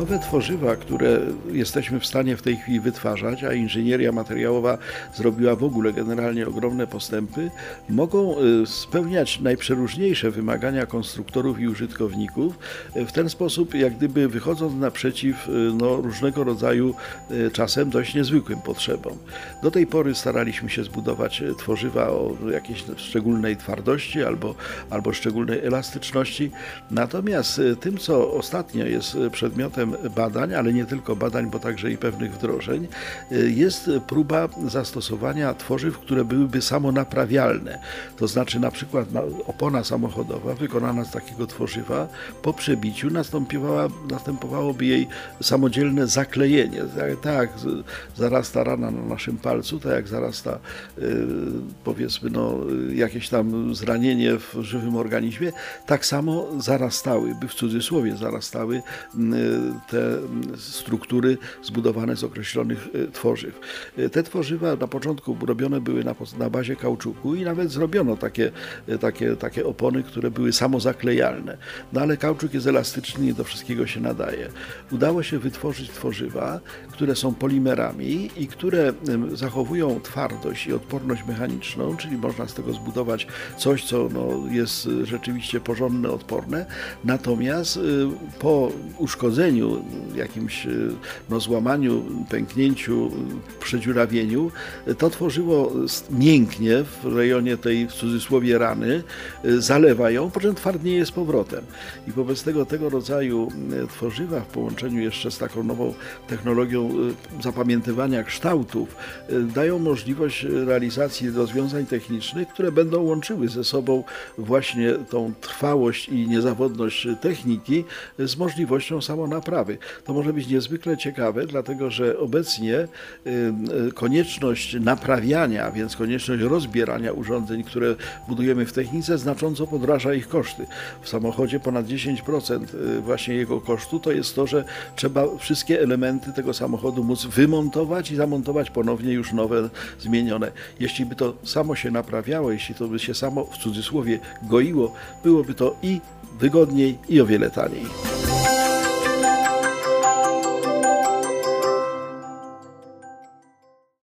Nowe tworzywa, które jesteśmy w stanie w tej chwili wytwarzać, a inżynieria materiałowa zrobiła w ogóle generalnie ogromne postępy, mogą y, spełniać najprzeróżniejsze wymagania konstruktorów i użytkowników y, w ten sposób, jak gdyby wychodząc naprzeciw y, no, różnego rodzaju czasem dość niezwykłym potrzebom. Do tej pory staraliśmy się zbudować tworzywa o jakiejś szczególnej twardości albo, albo szczególnej elastyczności, natomiast tym, co ostatnio jest przedmiotem badań, ale nie tylko badań, bo także i pewnych wdrożeń, y, jest próba zastosowania tworzyw, które byłyby samonaprawialne. To znaczy na przykład opona samochodowa wykonana z takiego tworzywa po przebiciu następowałoby jej samodzielne zaklejenie. Tak, tak zarasta rana na naszym palcu, tak jak zarasta y, powiedzmy no, jakieś tam zranienie w żywym organizmie, tak samo zarastałyby, w cudzysłowie zarastały te struktury zbudowane z określonych e, tworzyw. E, te tworzywa na początku robione były na, na bazie kauczuku i nawet zrobiono takie, e, takie, takie opony, które były samozaklejalne. No ale kauczuk jest elastyczny i do wszystkiego się nadaje. Udało się wytworzyć tworzywa, które są polimerami i które zachowują twardość i odporność mechaniczną, czyli można z tego zbudować coś, co no, jest rzeczywiście porządne, odporne. Natomiast po uszkodzeniu jakimś e, no, złamaniu, pęknięciu, przedziurawieniu, to tworzywo mięknie w rejonie tej w cudzysłowie rany, e, zalewa ją, po czym twardnieje z powrotem. I wobec tego tego rodzaju e, tworzywa w połączeniu jeszcze z taką nową technologią zapamiętywania kształtów dają możliwość realizacji rozwiązań technicznych, które będą łączyły ze sobą właśnie tą trwałość i niezawodność techniki z możliwością samonaprawy. To może być niezwykle ciekawe, dlatego że obecnie y, konieczność naprawiania, więc konieczność rozbierania urządzeń, które budujemy w technice, znacząco podraża ich koszty. W samochodzie ponad 10% y, właśnie jego kosztu to jest to, że trzeba wszystkie elementy tego samochodu móc wymontować i zamontować ponownie już nowe, zmienione. Jeśli by to samo się naprawiało, jeśli to by się samo w cudzysłowie goiło, byłoby to i wygodniej i o wiele taniej.